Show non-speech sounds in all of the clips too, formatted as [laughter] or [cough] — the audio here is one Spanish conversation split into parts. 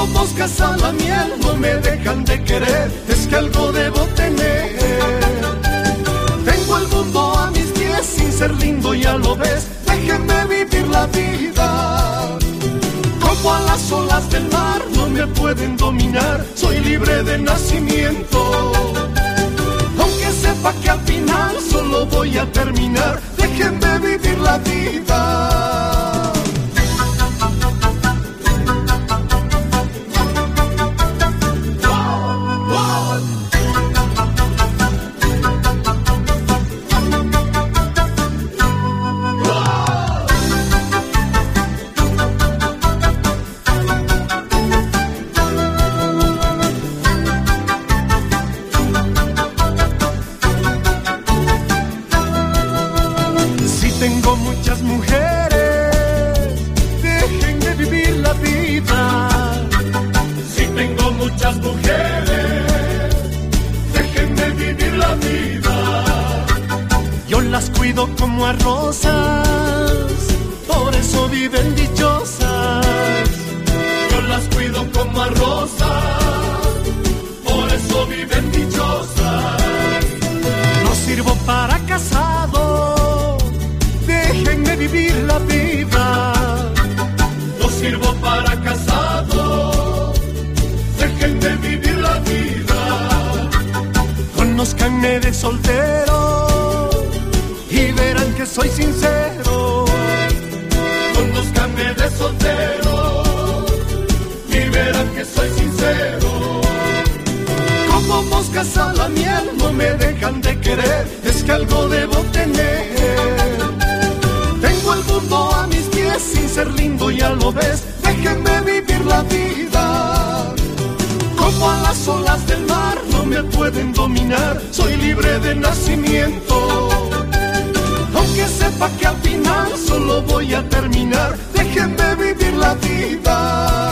Como moscas a la miel no me dejan de querer, es que algo debo tener. Tengo el mundo a mis pies sin ser lindo, ya lo ves, déjenme vivir la vida. Como a las olas del mar no me pueden dominar, soy libre de nacimiento. Aunque sepa que al final solo voy a terminar, déjenme vivir la vida. Algo debo tener. Tengo el mundo a mis pies sin ser lindo, ya lo ves, déjenme vivir la vida. Como a las olas del mar no me pueden dominar, soy libre de nacimiento. Aunque sepa que al final solo voy a terminar, déjenme vivir la vida.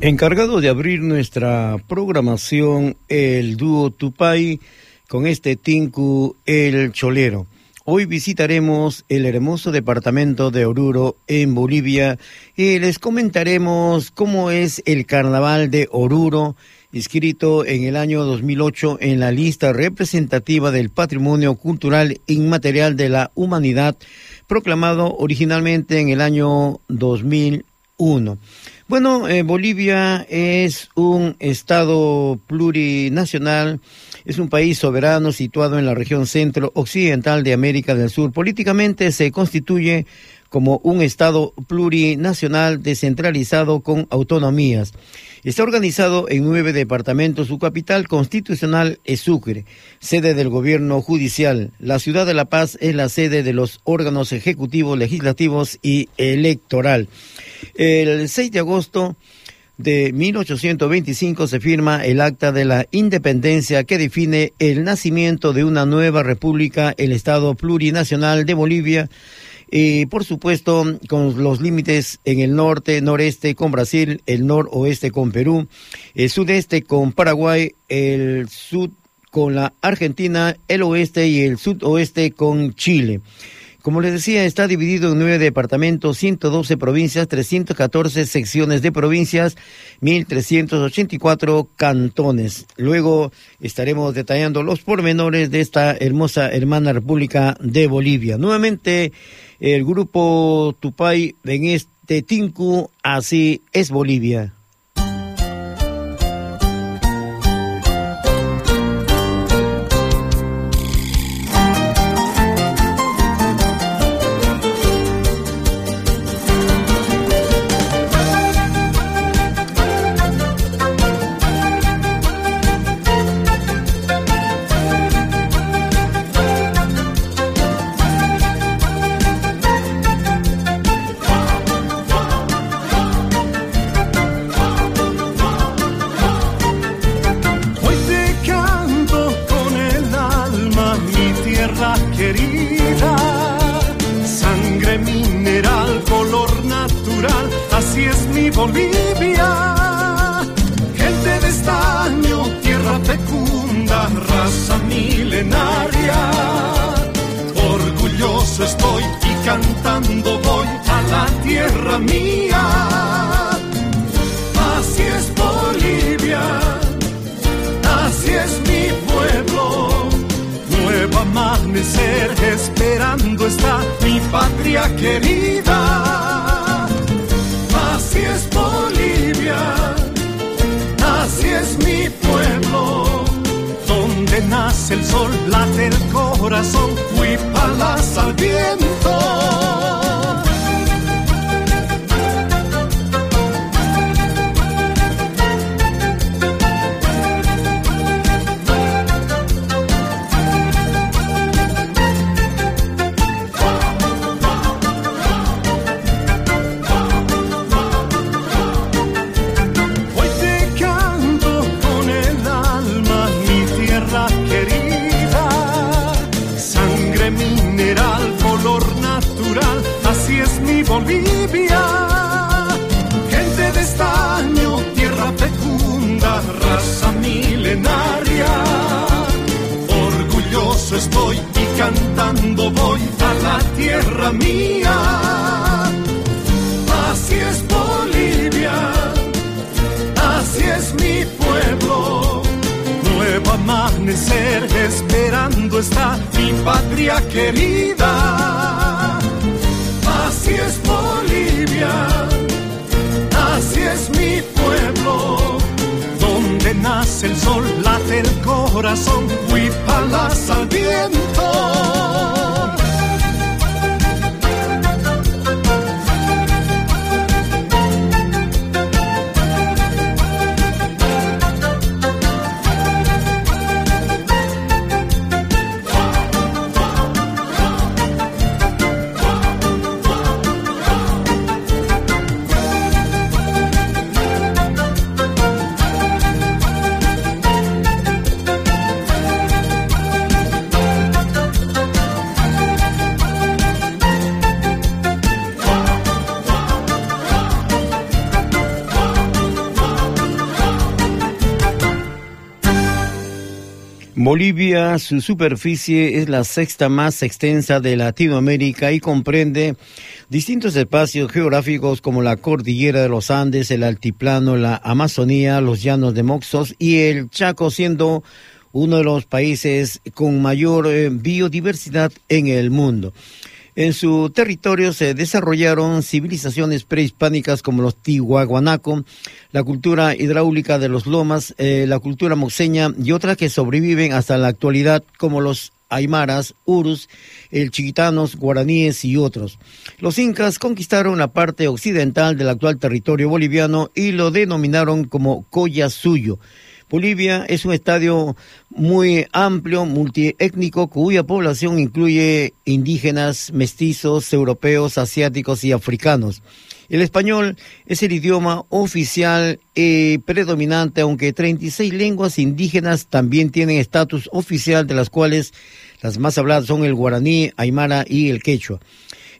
Encargado de abrir nuestra programación, el dúo Tupay con este Tinku El Cholero. Hoy visitaremos el hermoso departamento de Oruro en Bolivia y les comentaremos cómo es el carnaval de Oruro, inscrito en el año 2008 en la lista representativa del Patrimonio Cultural Inmaterial de la Humanidad, proclamado originalmente en el año 2001. Bueno, eh, Bolivia es un estado plurinacional, es un país soberano situado en la región centro-occidental de América del Sur. Políticamente se constituye como un estado plurinacional descentralizado con autonomías. Está organizado en nueve departamentos. Su capital constitucional es Sucre, sede del gobierno judicial. La ciudad de La Paz es la sede de los órganos ejecutivos, legislativos y electoral. El 6 de agosto de 1825 se firma el Acta de la Independencia que define el nacimiento de una nueva república, el Estado Plurinacional de Bolivia, y por supuesto con los límites en el norte, noreste con Brasil, el noroeste con Perú, el sudeste con Paraguay, el sur con la Argentina, el oeste y el sudoeste con Chile. Como les decía, está dividido en nueve departamentos, 112 provincias, 314 secciones de provincias, 1.384 cantones. Luego estaremos detallando los pormenores de esta hermosa hermana República de Bolivia. Nuevamente, el grupo Tupay en este Tinku, así es Bolivia. El sol, late el corazón, fui palas al viento. Cantando voy a la tierra mía. Así es Bolivia, así es mi pueblo. Nuevo amanecer esperando está mi patria querida. Así es Bolivia, así es mi pueblo. Donde nace el sol, late el corazón, huipalas al viento. Bolivia, su superficie es la sexta más extensa de Latinoamérica y comprende distintos espacios geográficos como la cordillera de los Andes, el altiplano, la Amazonía, los llanos de Moxos y el Chaco, siendo uno de los países con mayor eh, biodiversidad en el mundo. En su territorio se desarrollaron civilizaciones prehispánicas como los Tihuahuanaco, la cultura hidráulica de los lomas, eh, la cultura moxeña y otras que sobreviven hasta la actualidad como los aymaras, urus, el chiquitanos, guaraníes y otros. Los incas conquistaron la parte occidental del actual territorio boliviano y lo denominaron como Coya Suyo. Bolivia es un estadio muy amplio, multiétnico, cuya población incluye indígenas, mestizos, europeos, asiáticos y africanos. El español es el idioma oficial y predominante, aunque 36 lenguas indígenas también tienen estatus oficial, de las cuales las más habladas son el guaraní, aymara y el quechua.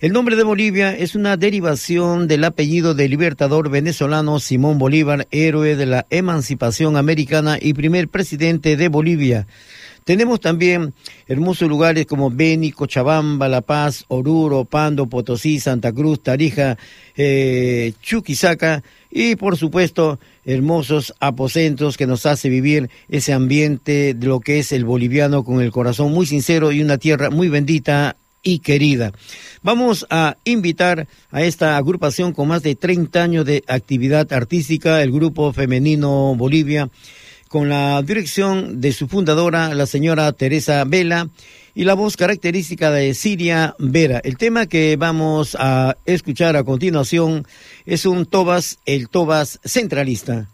El nombre de Bolivia es una derivación del apellido del libertador venezolano Simón Bolívar, héroe de la emancipación americana y primer presidente de Bolivia. Tenemos también hermosos lugares como Beni, Cochabamba, La Paz, Oruro, Pando, Potosí, Santa Cruz, Tarija, eh, Chuquisaca y por supuesto hermosos aposentos que nos hace vivir ese ambiente de lo que es el boliviano con el corazón muy sincero y una tierra muy bendita y querida. Vamos a invitar a esta agrupación con más de 30 años de actividad artística, el Grupo Femenino Bolivia, con la dirección de su fundadora, la señora Teresa Vela, y la voz característica de Siria Vera. El tema que vamos a escuchar a continuación es un Tobas, el Tobas centralista.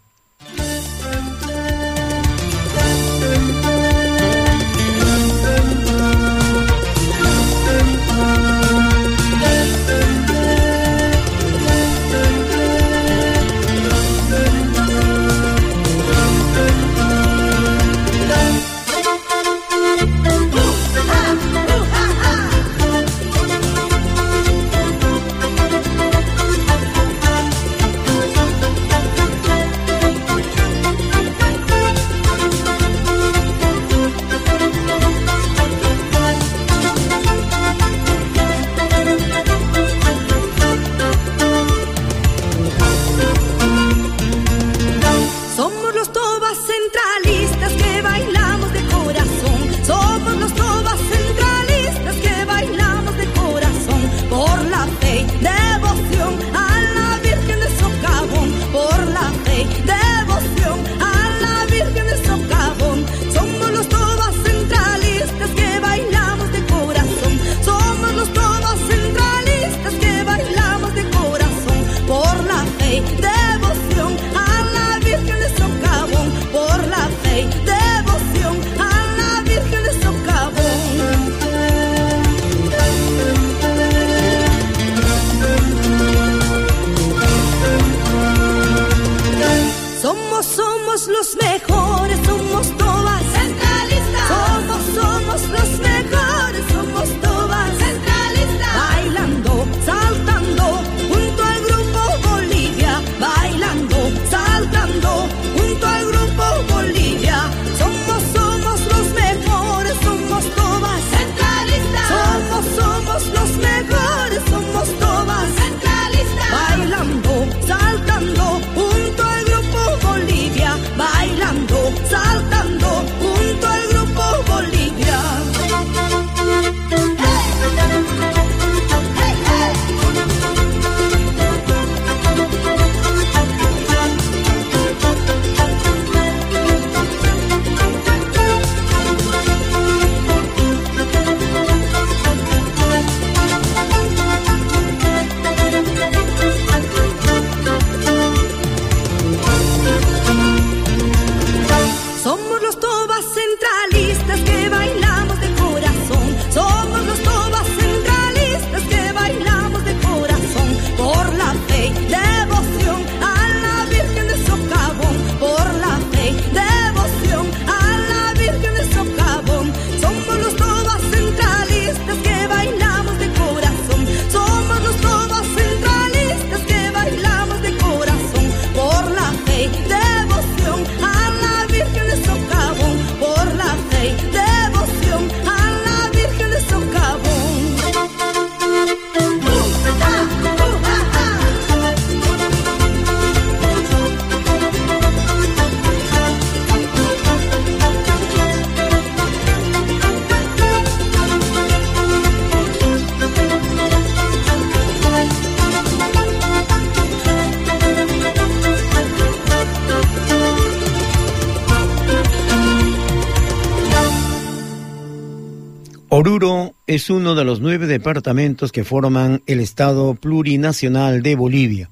Oruro es uno de los nueve departamentos que forman el Estado plurinacional de Bolivia.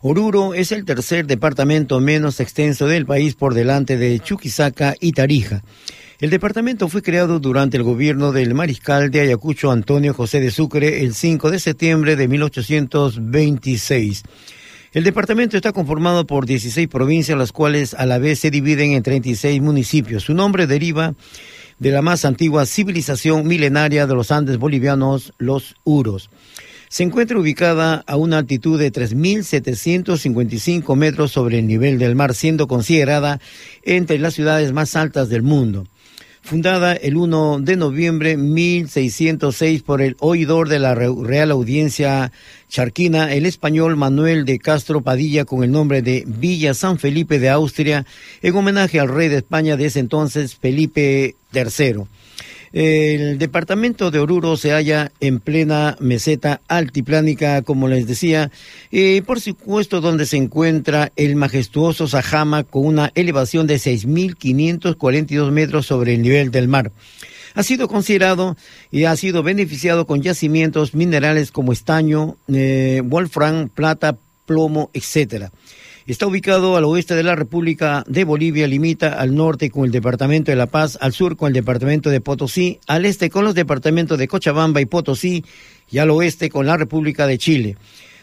Oruro es el tercer departamento menos extenso del país por delante de Chuquisaca y Tarija. El departamento fue creado durante el gobierno del mariscal de Ayacucho Antonio José de Sucre el 5 de septiembre de 1826. El departamento está conformado por 16 provincias, las cuales a la vez se dividen en 36 municipios. Su nombre deriva de la más antigua civilización milenaria de los Andes bolivianos, los Uros. Se encuentra ubicada a una altitud de 3.755 metros sobre el nivel del mar, siendo considerada entre las ciudades más altas del mundo fundada el 1 de noviembre 1606 por el oidor de la Real Audiencia Charquina, el español Manuel de Castro Padilla, con el nombre de Villa San Felipe de Austria, en homenaje al rey de España de ese entonces, Felipe III. El departamento de Oruro se halla en plena meseta altiplánica, como les decía, y por supuesto donde se encuentra el majestuoso Sajama con una elevación de 6.542 metros sobre el nivel del mar. Ha sido considerado y ha sido beneficiado con yacimientos minerales como estaño, eh, wolfram, plata, plomo, etcétera. Está ubicado al oeste de la República de Bolivia, limita al norte con el departamento de La Paz, al sur con el departamento de Potosí, al este con los departamentos de Cochabamba y Potosí y al oeste con la República de Chile.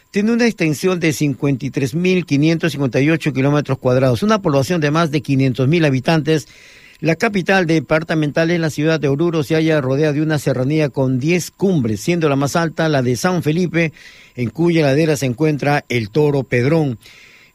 Tiene una extensión de 53.558 kilómetros cuadrados, una población de más de 500.000 habitantes. La capital departamental en la ciudad de Oruro se halla rodeada de una serranía con 10 cumbres, siendo la más alta la de San Felipe, en cuya ladera se encuentra el Toro Pedrón.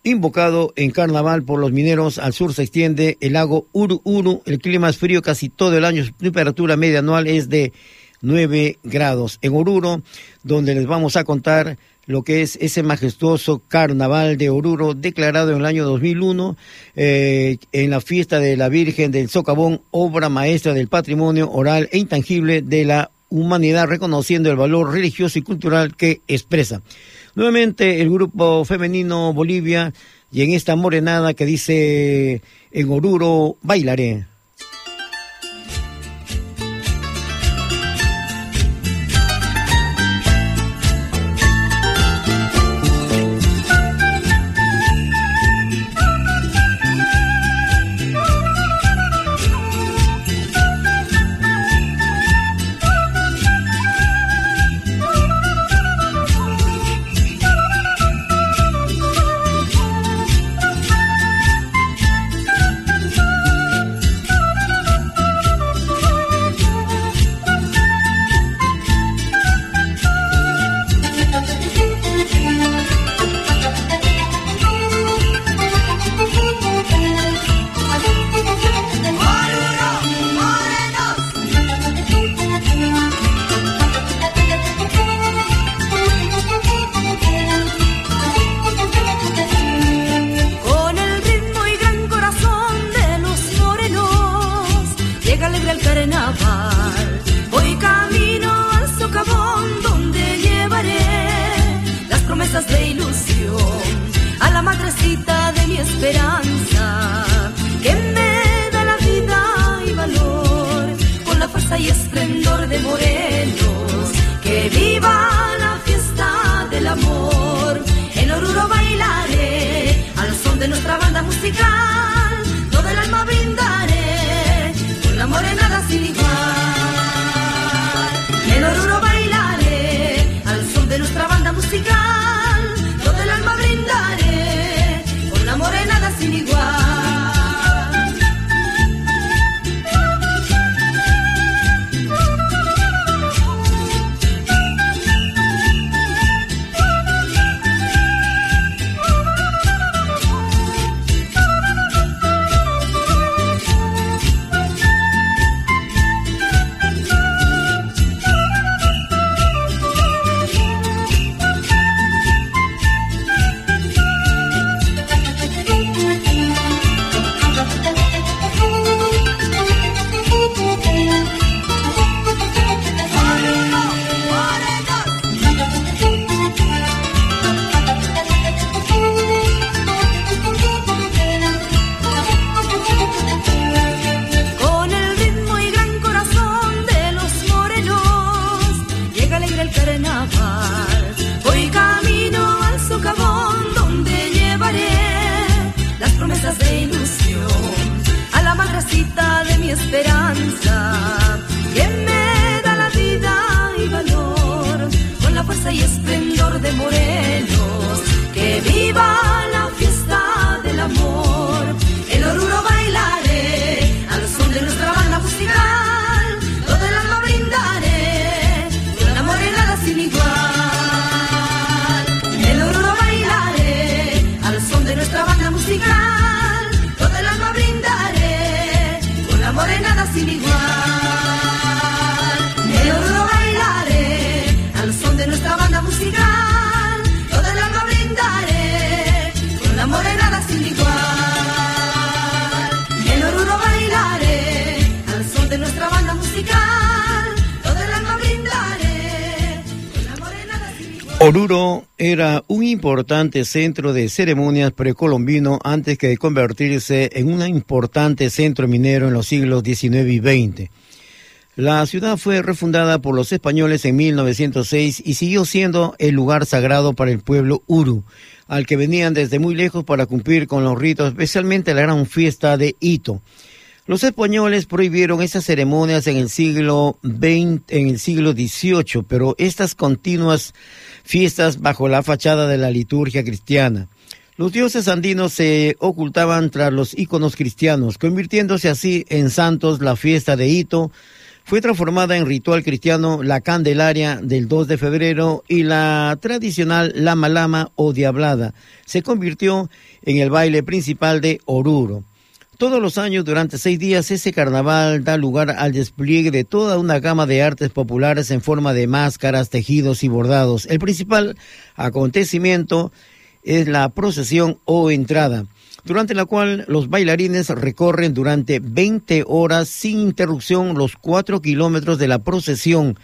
Invocado en carnaval por los mineros, al sur se extiende el lago Uru Uru. El clima es frío casi todo el año. Su temperatura media anual es de 9 grados. En Oruro, donde les vamos a contar lo que es ese majestuoso carnaval de Oruro declarado en el año 2001 eh, en la fiesta de la Virgen del Socavón, obra maestra del patrimonio oral e intangible de la humanidad, reconociendo el valor religioso y cultural que expresa. Nuevamente el grupo femenino Bolivia y en esta morenada que dice en Oruro bailaré. 喳 Oruro era un importante centro de ceremonias precolombino antes que de convertirse en un importante centro minero en los siglos XIX y XX. La ciudad fue refundada por los españoles en 1906 y siguió siendo el lugar sagrado para el pueblo Uru, al que venían desde muy lejos para cumplir con los ritos, especialmente la gran fiesta de Ito. Los españoles prohibieron esas ceremonias en el siglo XX, en el siglo XVIII, pero estas continuas fiestas bajo la fachada de la liturgia cristiana. Los dioses andinos se ocultaban tras los íconos cristianos, convirtiéndose así en santos la fiesta de Ito, fue transformada en ritual cristiano la Candelaria del 2 de febrero y la tradicional Lama Lama o Diablada se convirtió en el baile principal de Oruro. Todos los años, durante seis días, ese carnaval da lugar al despliegue de toda una gama de artes populares en forma de máscaras, tejidos y bordados. El principal acontecimiento es la procesión o entrada, durante la cual los bailarines recorren durante 20 horas sin interrupción los cuatro kilómetros de la procesión.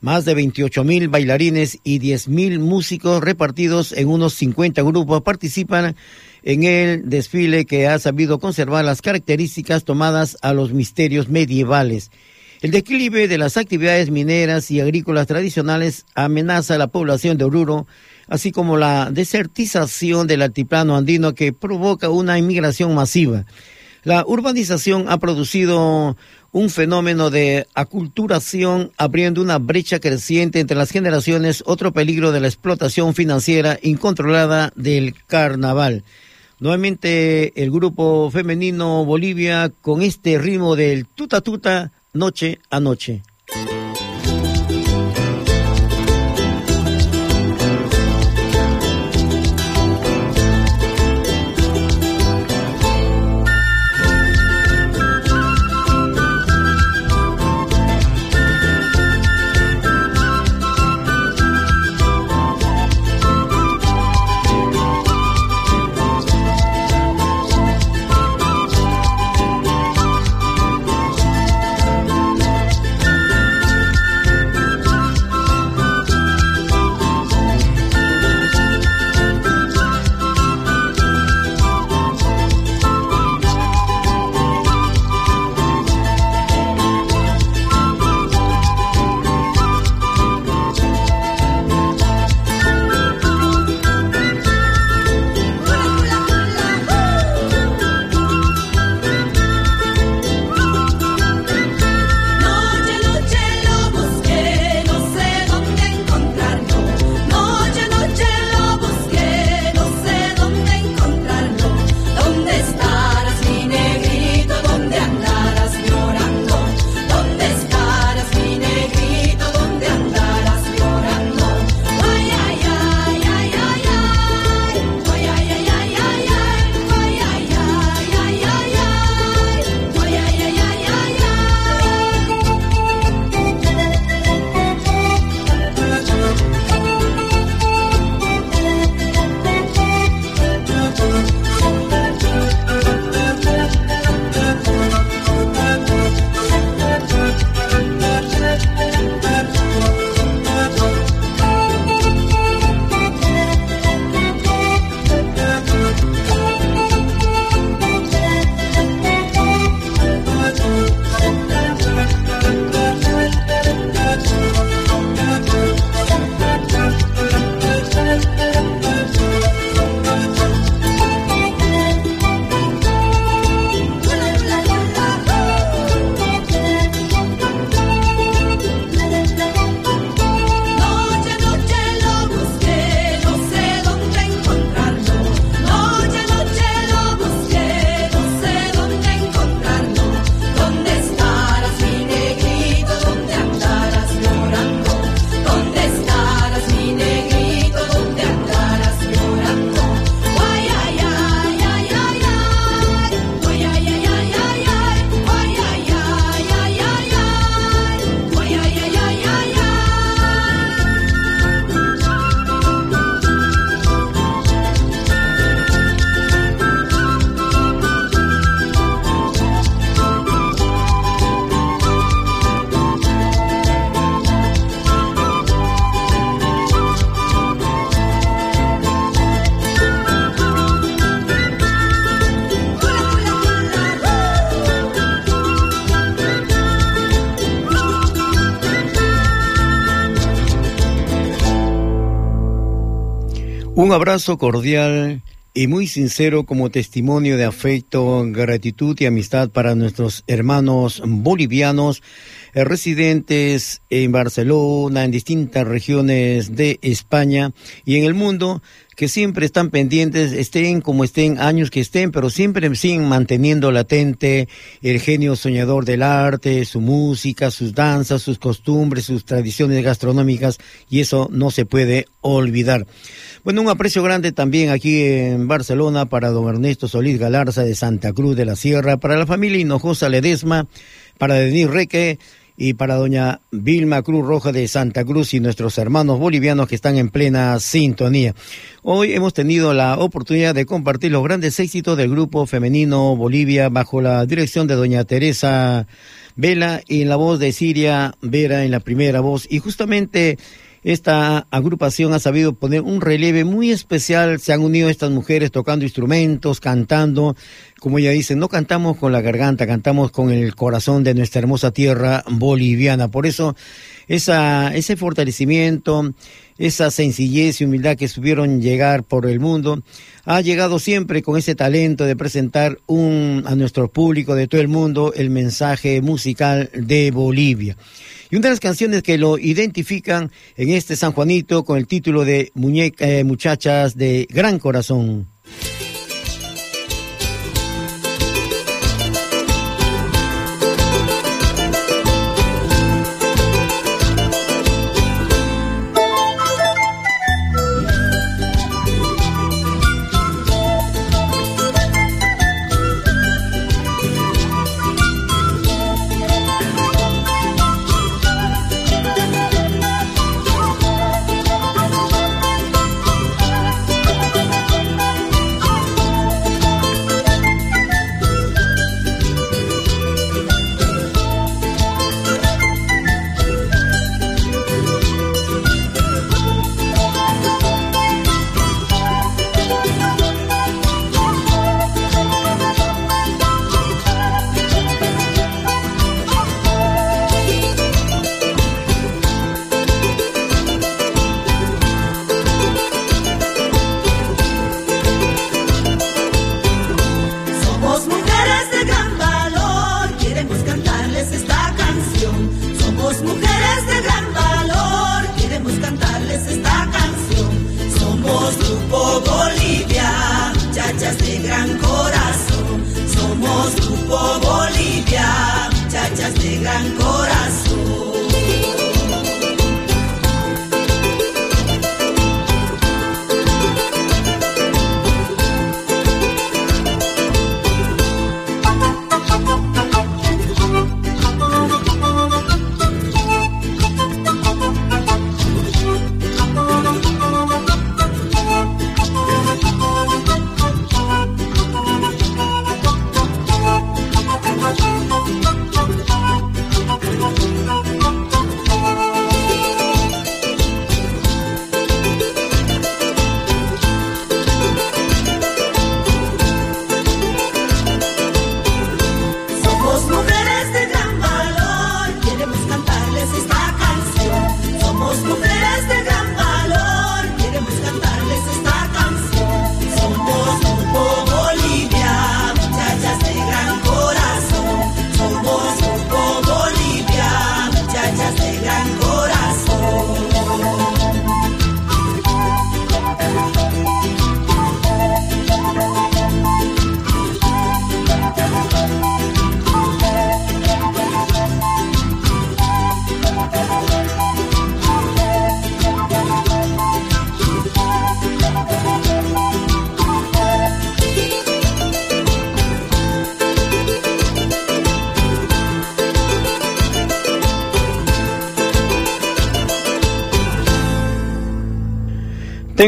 Más de 28 mil bailarines y 10 mil músicos repartidos en unos 50 grupos participan en el desfile que ha sabido conservar las características tomadas a los misterios medievales. El declive de las actividades mineras y agrícolas tradicionales amenaza a la población de Oruro, así como la desertización del altiplano andino que provoca una inmigración masiva. La urbanización ha producido un fenómeno de aculturación abriendo una brecha creciente entre las generaciones, otro peligro de la explotación financiera incontrolada del carnaval. Nuevamente el grupo femenino Bolivia con este ritmo del tuta tuta noche a noche. Un abrazo cordial y muy sincero como testimonio de afecto, gratitud y amistad para nuestros hermanos bolivianos eh, residentes en Barcelona, en distintas regiones de España y en el mundo que siempre están pendientes, estén como estén, años que estén, pero siempre siguen manteniendo latente el genio soñador del arte, su música, sus danzas, sus costumbres, sus tradiciones gastronómicas, y eso no se puede olvidar. Bueno, un aprecio grande también aquí en Barcelona para don Ernesto Solís Galarza de Santa Cruz de la Sierra, para la familia Hinojosa Ledesma, para Denis Reque, y para doña Vilma Cruz Roja de Santa Cruz y nuestros hermanos bolivianos que están en plena sintonía. Hoy hemos tenido la oportunidad de compartir los grandes éxitos del grupo femenino Bolivia bajo la dirección de doña Teresa Vela y en la voz de Siria Vera en la primera voz y justamente esta agrupación ha sabido poner un relieve muy especial. Se han unido estas mujeres tocando instrumentos, cantando. Como ella dice, no cantamos con la garganta, cantamos con el corazón de nuestra hermosa tierra boliviana. Por eso, esa, ese fortalecimiento, esa sencillez y humildad que supieron llegar por el mundo, ha llegado siempre con ese talento de presentar un, a nuestro público de todo el mundo el mensaje musical de Bolivia. Y una de las canciones que lo identifican en este San Juanito con el título de Muñeca, eh, Muchachas de Gran Corazón.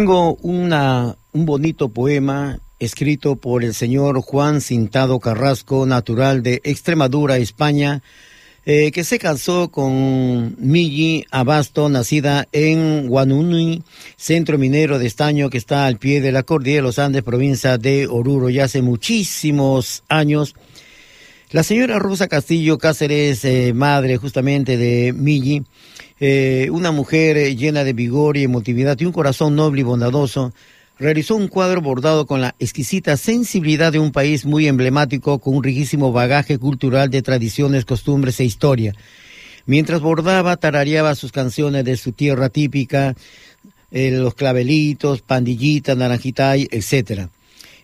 Tengo una, un bonito poema escrito por el señor Juan Cintado Carrasco, natural de Extremadura, España, eh, que se casó con Migi Abasto, nacida en Guanuni, centro minero de estaño que está al pie de la cordillera de los Andes, provincia de Oruro, ya hace muchísimos años. La señora Rosa Castillo Cáceres, eh, madre justamente de Migi, eh, una mujer llena de vigor y emotividad y un corazón noble y bondadoso, realizó un cuadro bordado con la exquisita sensibilidad de un país muy emblemático con un riquísimo bagaje cultural de tradiciones, costumbres e historia. Mientras bordaba, tarareaba sus canciones de su tierra típica, eh, los clavelitos, pandillita, naranjita, etcétera.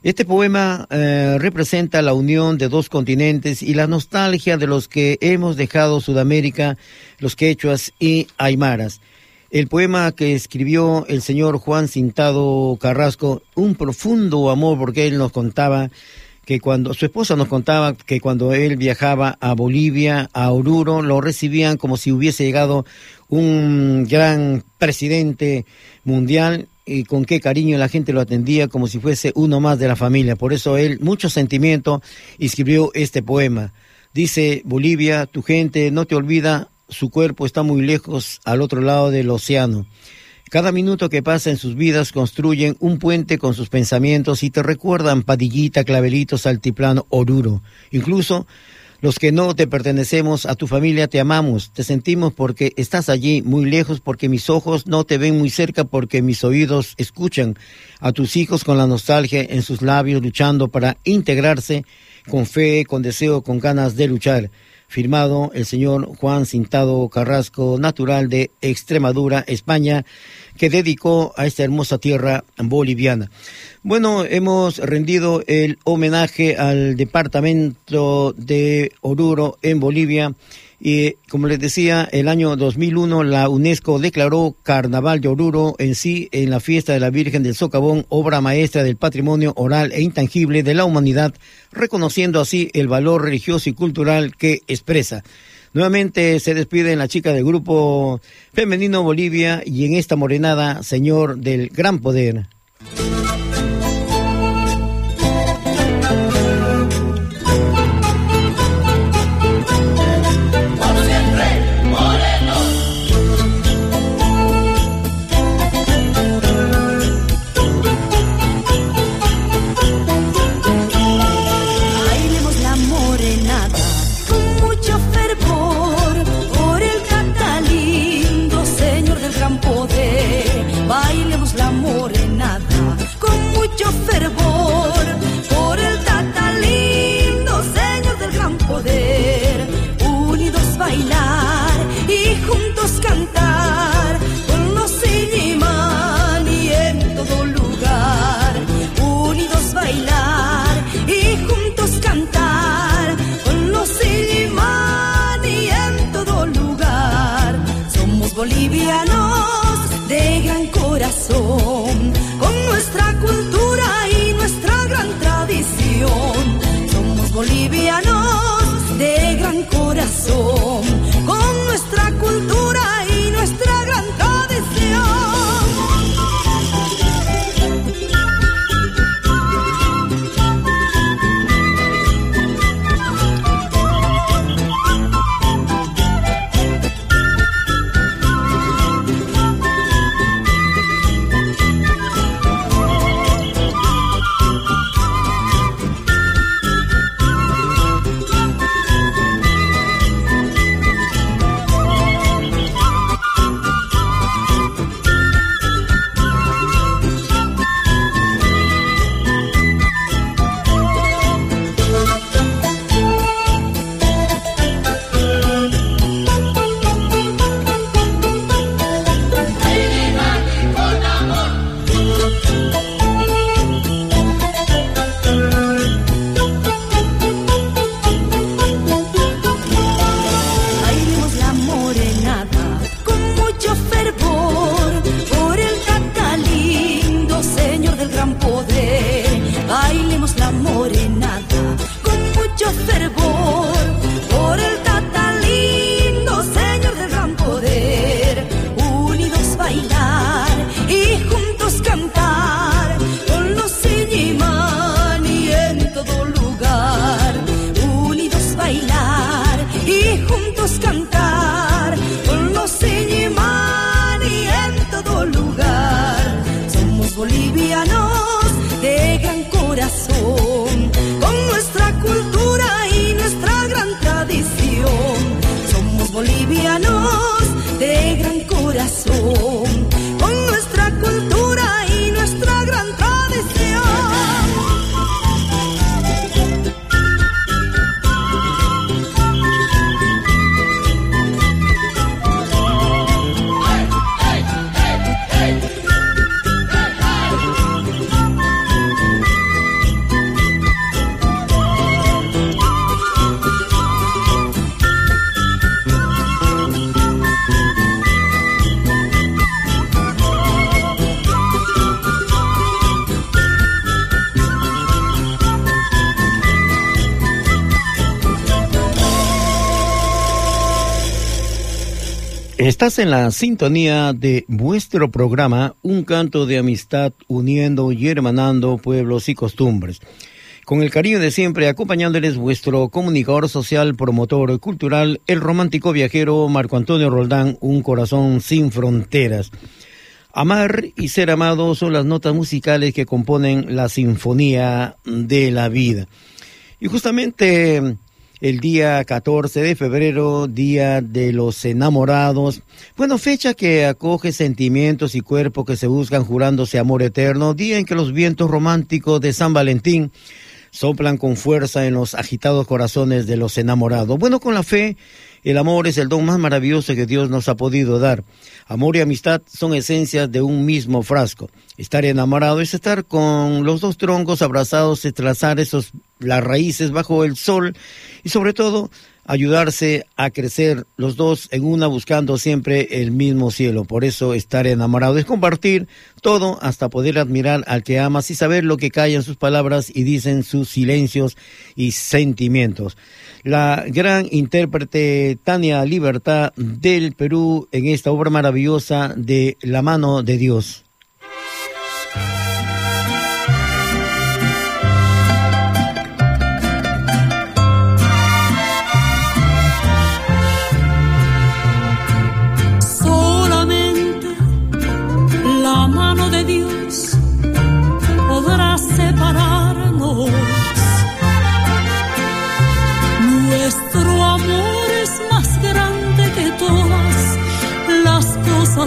Este poema eh, representa la unión de dos continentes y la nostalgia de los que hemos dejado Sudamérica, los quechuas y aymaras. El poema que escribió el señor Juan Cintado Carrasco, un profundo amor porque él nos contaba que cuando su esposa nos contaba que cuando él viajaba a Bolivia, a Oruro, lo recibían como si hubiese llegado un gran presidente mundial y con qué cariño la gente lo atendía como si fuese uno más de la familia. Por eso él, mucho sentimiento, escribió este poema. Dice, Bolivia, tu gente no te olvida, su cuerpo está muy lejos al otro lado del océano. Cada minuto que pasa en sus vidas construyen un puente con sus pensamientos y te recuerdan Padillita, Clavelito, Saltiplano, Oruro. Incluso los que no te pertenecemos a tu familia te amamos, te sentimos porque estás allí muy lejos, porque mis ojos no te ven muy cerca, porque mis oídos escuchan a tus hijos con la nostalgia en sus labios luchando para integrarse con fe, con deseo, con ganas de luchar. Firmado el señor Juan Cintado Carrasco, natural de Extremadura, España, que dedicó a esta hermosa tierra boliviana. Bueno, hemos rendido el homenaje al departamento de Oruro en Bolivia y como les decía, el año 2001 la UNESCO declaró Carnaval de Oruro en sí en la fiesta de la Virgen del Socavón, obra maestra del patrimonio oral e intangible de la humanidad, reconociendo así el valor religioso y cultural que expresa. Nuevamente se despide la chica del grupo femenino Bolivia y en esta morenada, señor del gran poder. Estás en la sintonía de vuestro programa Un canto de amistad uniendo y hermanando pueblos y costumbres. Con el cariño de siempre acompañándoles vuestro comunicador social, promotor cultural, el romántico viajero Marco Antonio Roldán, Un corazón sin fronteras. Amar y ser amado son las notas musicales que componen la sinfonía de la vida. Y justamente el día 14 de febrero, Día de los Enamorados. Bueno, fecha que acoge sentimientos y cuerpos que se buscan jurándose amor eterno, día en que los vientos románticos de San Valentín soplan con fuerza en los agitados corazones de los enamorados. Bueno, con la fe, el amor es el don más maravilloso que Dios nos ha podido dar. Amor y amistad son esencias de un mismo frasco. Estar enamorado es estar con los dos troncos abrazados, trazar esos, las raíces bajo el sol y sobre todo ayudarse a crecer los dos en una buscando siempre el mismo cielo. Por eso estar enamorado es compartir todo hasta poder admirar al que amas y saber lo que callan sus palabras y dicen sus silencios y sentimientos. La gran intérprete Tania Libertad del Perú en esta obra maravillosa de La mano de Dios.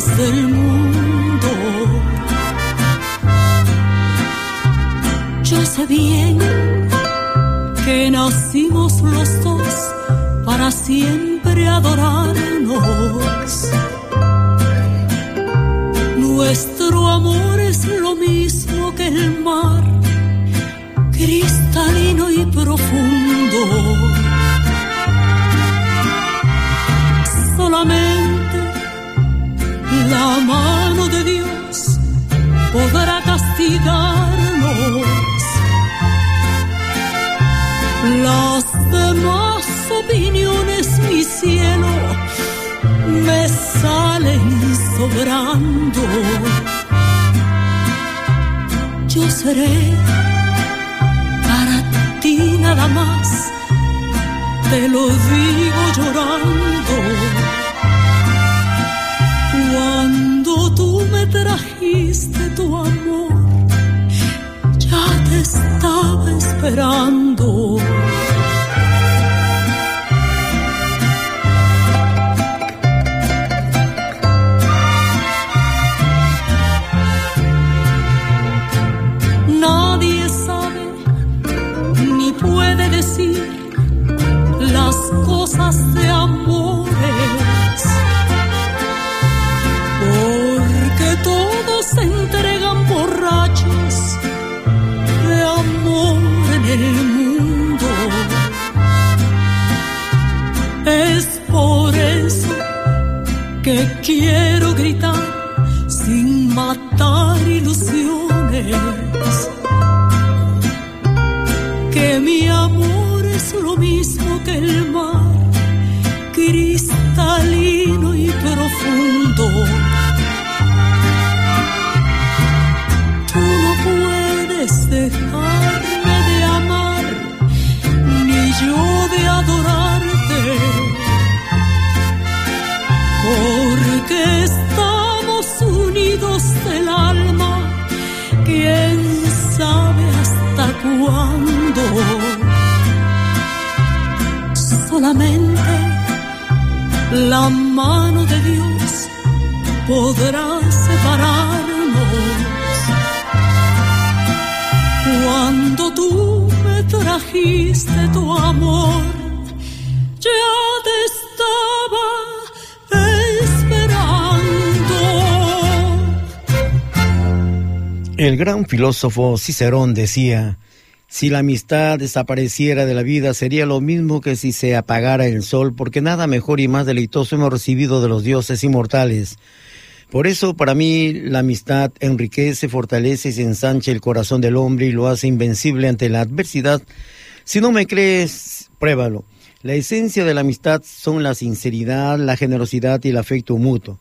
Del mundo. Yo sé bien que nacimos los dos para siempre adorarnos. Nuestro amor es lo mismo que el mar, cristalino y profundo. Solamente la mano de Dios podrá castigarnos. Las demás opiniones, mi cielo, me salen sobrando. Yo seré para ti nada más, te lo digo llorando cuando tú me trajiste tu amor, ya te estaba esperando. El mundo. Es por eso que quiero gritar sin matar ilusiones. Que mi amor es lo mismo que el Solamente la mano de Dios podrá separarnos cuando tú me trajiste tu amor, ya te estaba esperando. El gran filósofo Cicerón decía, si la amistad desapareciera de la vida sería lo mismo que si se apagara el sol, porque nada mejor y más deleitoso hemos recibido de los dioses inmortales por eso, para mí, la amistad enriquece, fortalece y se ensancha el corazón del hombre y lo hace invencible ante la adversidad. Si no me crees, pruébalo. La esencia de la amistad son la sinceridad, la generosidad y el afecto mutuo.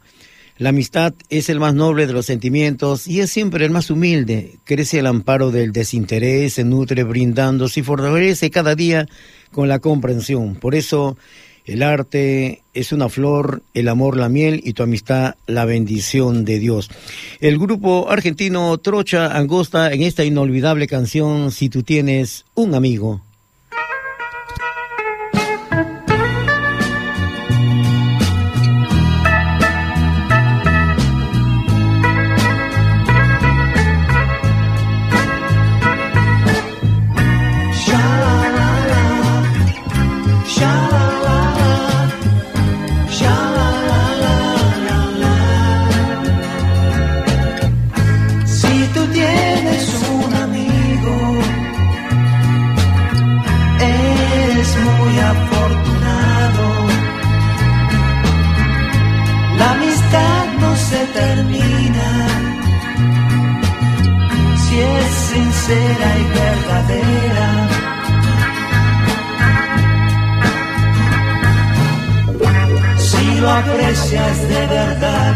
La amistad es el más noble de los sentimientos y es siempre el más humilde. Crece al amparo del desinterés, se nutre brindando, y fortalece cada día con la comprensión. Por eso el arte es una flor, el amor la miel y tu amistad la bendición de Dios. El grupo argentino Trocha Angosta en esta inolvidable canción Si tú tienes un amigo. Aprecias de verdad.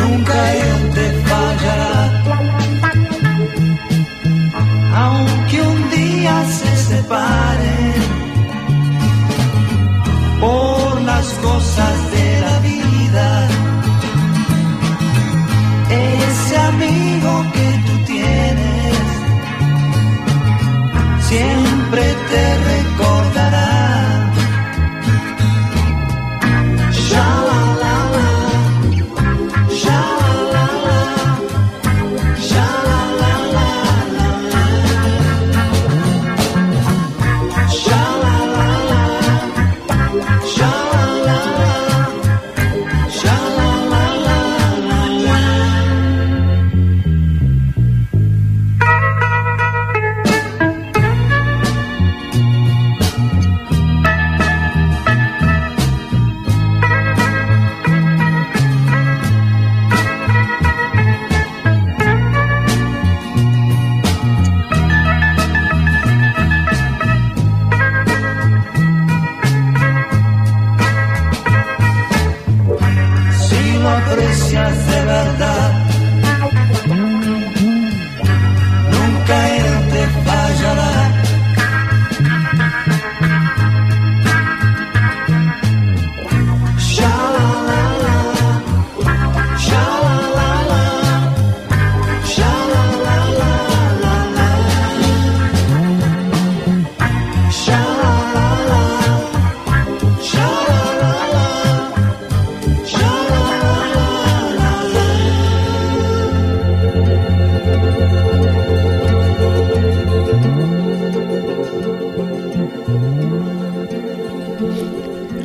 nunca él te fallará. Aunque un día se separen por las cosas de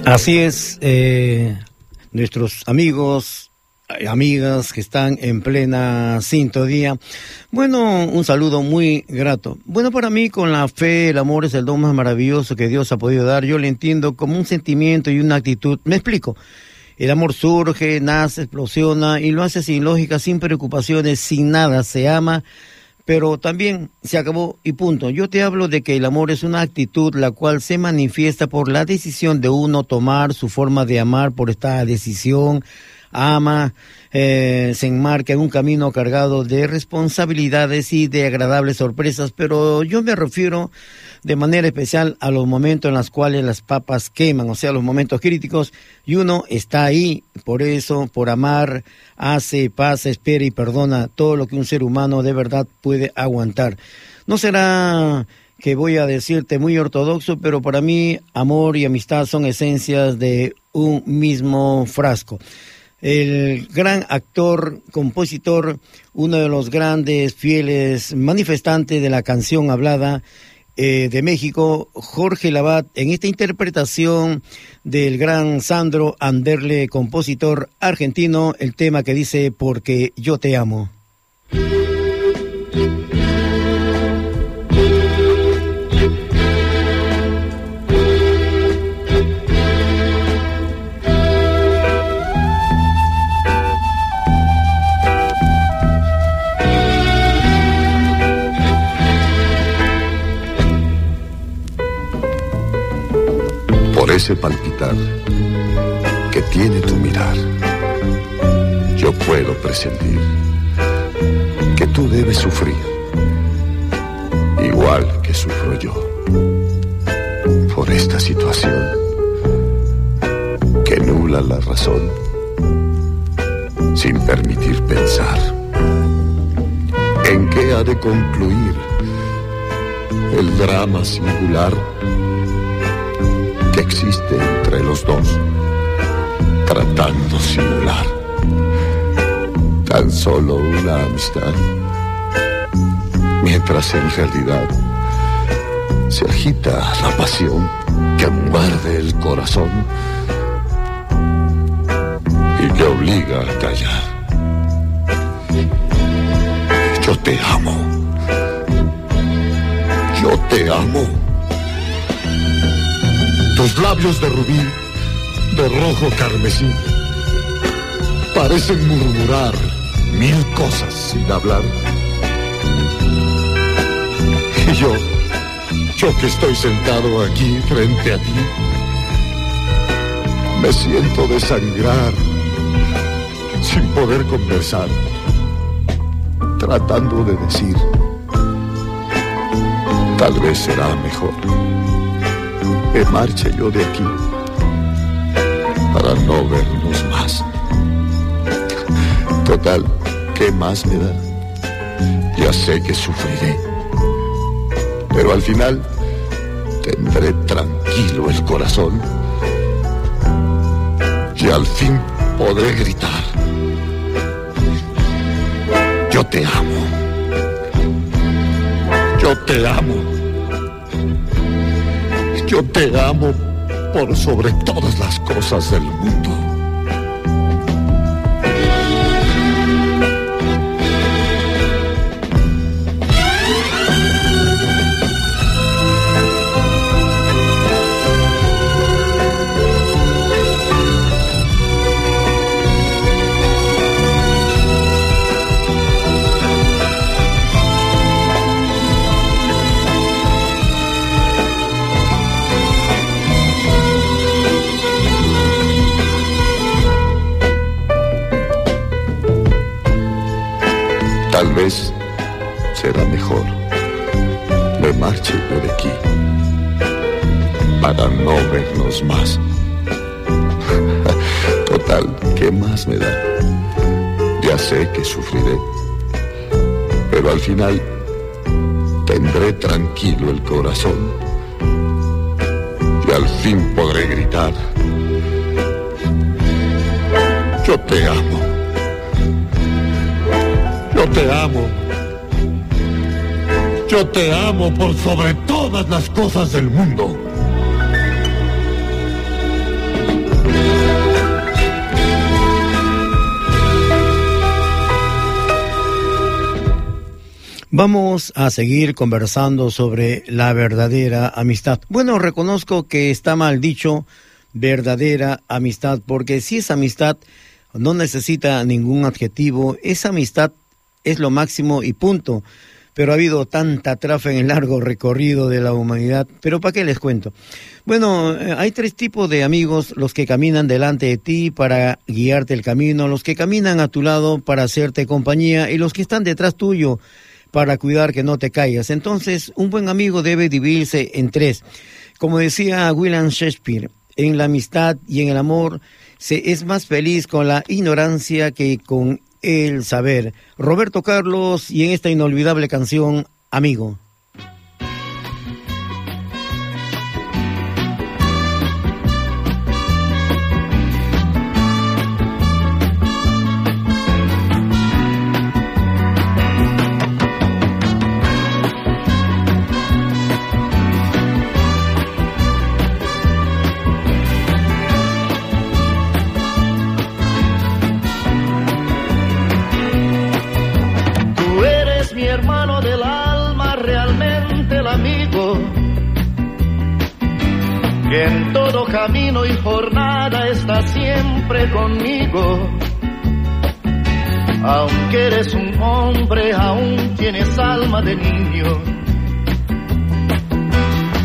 Así es, eh, nuestros amigos, eh, amigas que están en plena sintonía. Bueno, un saludo muy grato. Bueno, para mí con la fe, el amor es el don más maravilloso que Dios ha podido dar. Yo le entiendo como un sentimiento y una actitud. Me explico. El amor surge, nace, explosiona y lo hace sin lógica, sin preocupaciones, sin nada. Se ama, pero también se acabó y punto. Yo te hablo de que el amor es una actitud la cual se manifiesta por la decisión de uno tomar su forma de amar por esta decisión. Ama, eh, se enmarca en un camino cargado de responsabilidades y de agradables sorpresas, pero yo me refiero de manera especial a los momentos en los cuales las papas queman, o sea, los momentos críticos, y uno está ahí, por eso, por amar, hace, pasa, espera y perdona todo lo que un ser humano de verdad puede aguantar. No será que voy a decirte muy ortodoxo, pero para mí amor y amistad son esencias de un mismo frasco. El gran actor, compositor, uno de los grandes fieles manifestantes de la canción hablada, eh, de México, Jorge Labat, en esta interpretación del gran Sandro Anderle, compositor argentino, el tema que dice Porque yo te amo. Ese palpitar que tiene tu mirar. Yo puedo presentir que tú debes sufrir, igual que sufro yo, por esta situación que nula la razón sin permitir pensar en qué ha de concluir el drama singular existe entre los dos, tratando simular tan solo una amistad, mientras en realidad se agita la pasión que muerde el corazón y que obliga a callar. Yo te amo. Yo te amo. Tus labios de rubí, de rojo carmesí, parecen murmurar mil cosas sin hablar. Y yo, yo que estoy sentado aquí frente a ti, me siento desangrar sin poder conversar, tratando de decir, tal vez será mejor que marche yo de aquí para no vernos más. Total, ¿qué más me da? Ya sé que sufriré, pero al final tendré tranquilo el corazón y al fin podré gritar. Yo te amo. Yo te amo. Yo te amo por sobre todas las cosas del mundo. Marche de aquí para no vernos más. [laughs] Total, ¿qué más me da? Ya sé que sufriré, pero al final tendré tranquilo el corazón y al fin podré gritar, yo te amo. Yo te amo. Yo te amo por sobre todas las cosas del mundo. Vamos a seguir conversando sobre la verdadera amistad. Bueno, reconozco que está mal dicho verdadera amistad, porque si es amistad, no necesita ningún adjetivo, esa amistad es lo máximo y punto. Pero ha habido tanta trafa en el largo recorrido de la humanidad. Pero ¿para qué les cuento? Bueno, eh, hay tres tipos de amigos, los que caminan delante de ti para guiarte el camino, los que caminan a tu lado para hacerte compañía y los que están detrás tuyo para cuidar que no te caigas. Entonces, un buen amigo debe dividirse en tres. Como decía William Shakespeare, en la amistad y en el amor se es más feliz con la ignorancia que con el saber. Roberto Carlos y en esta inolvidable canción, Amigo. Aún tienes alma de niño.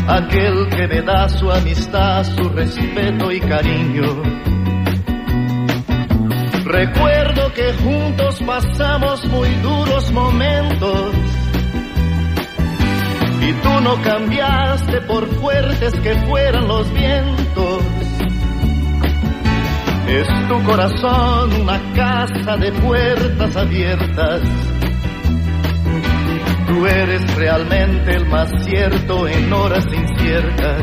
aquel que me da su amistad, su respeto y cariño. Recuerdo que juntos pasamos muy duros momentos y tú no cambiaste por fuertes que fueran los vientos. Es tu corazón una casa de puertas abiertas. Tú eres realmente el más cierto en horas inciertas.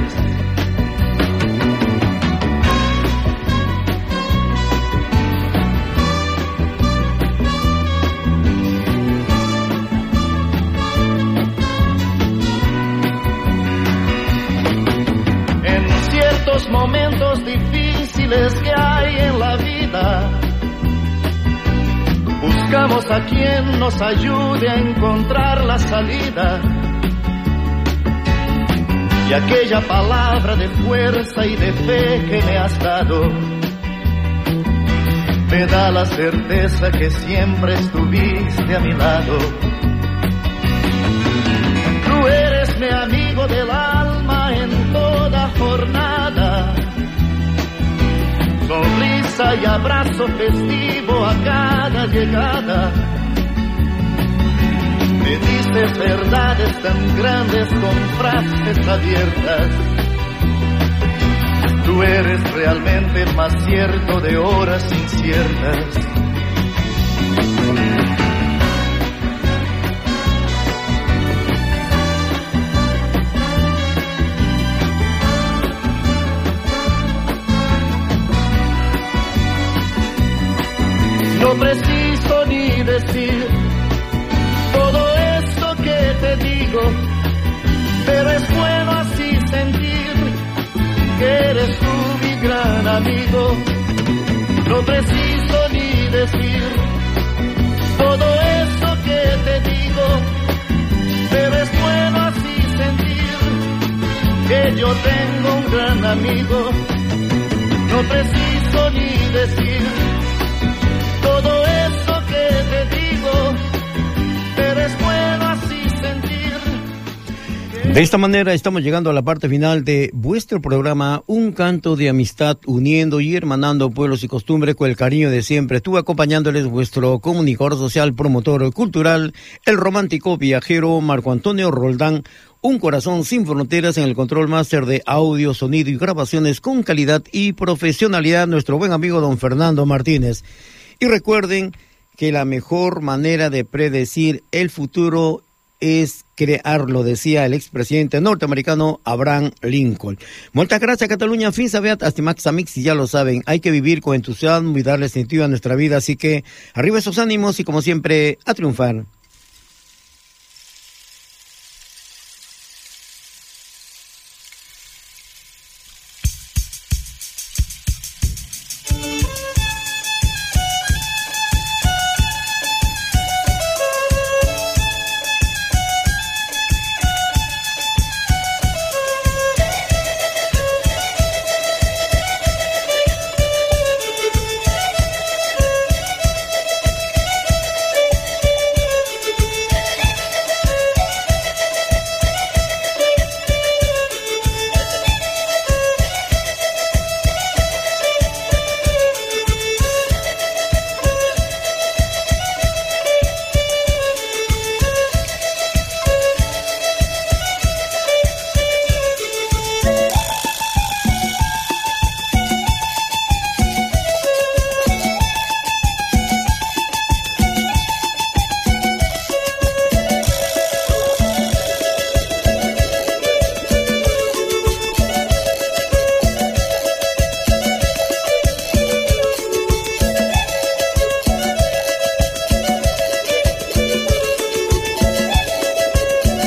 En ciertos momentos difíciles que buscamos a quien nos ayude a encontrar la salida. Y aquella palabra de fuerza y de fe que me has dado, me da la certeza que siempre estuviste a mi lado. Tú eres mi amigo del alma en toda jornada. Y abrazo festivo a cada llegada. Me dices verdades tan grandes con frases abiertas. Tú eres realmente más cierto de horas inciertas. No preciso ni decir todo esto que te digo, pero es bueno así sentir que eres tú mi gran amigo. No preciso ni decir todo esto que te digo, pero es bueno así sentir que yo tengo un gran amigo. No preciso ni decir De esta manera estamos llegando a la parte final de vuestro programa Un canto de amistad uniendo y hermanando pueblos y costumbres con el cariño de siempre. Estuve acompañándoles vuestro comunicador social, promotor cultural, el romántico viajero Marco Antonio Roldán. Un corazón sin fronteras en el control máster de audio, sonido y grabaciones con calidad y profesionalidad, nuestro buen amigo don Fernando Martínez. Y recuerden que la mejor manera de predecir el futuro es crearlo, decía el expresidente norteamericano Abraham Lincoln. Muchas gracias, Cataluña. Fin sabeat, Astimax Amix, y ya lo saben, hay que vivir con entusiasmo y darle sentido a nuestra vida. Así que arriba esos ánimos y como siempre, a triunfar.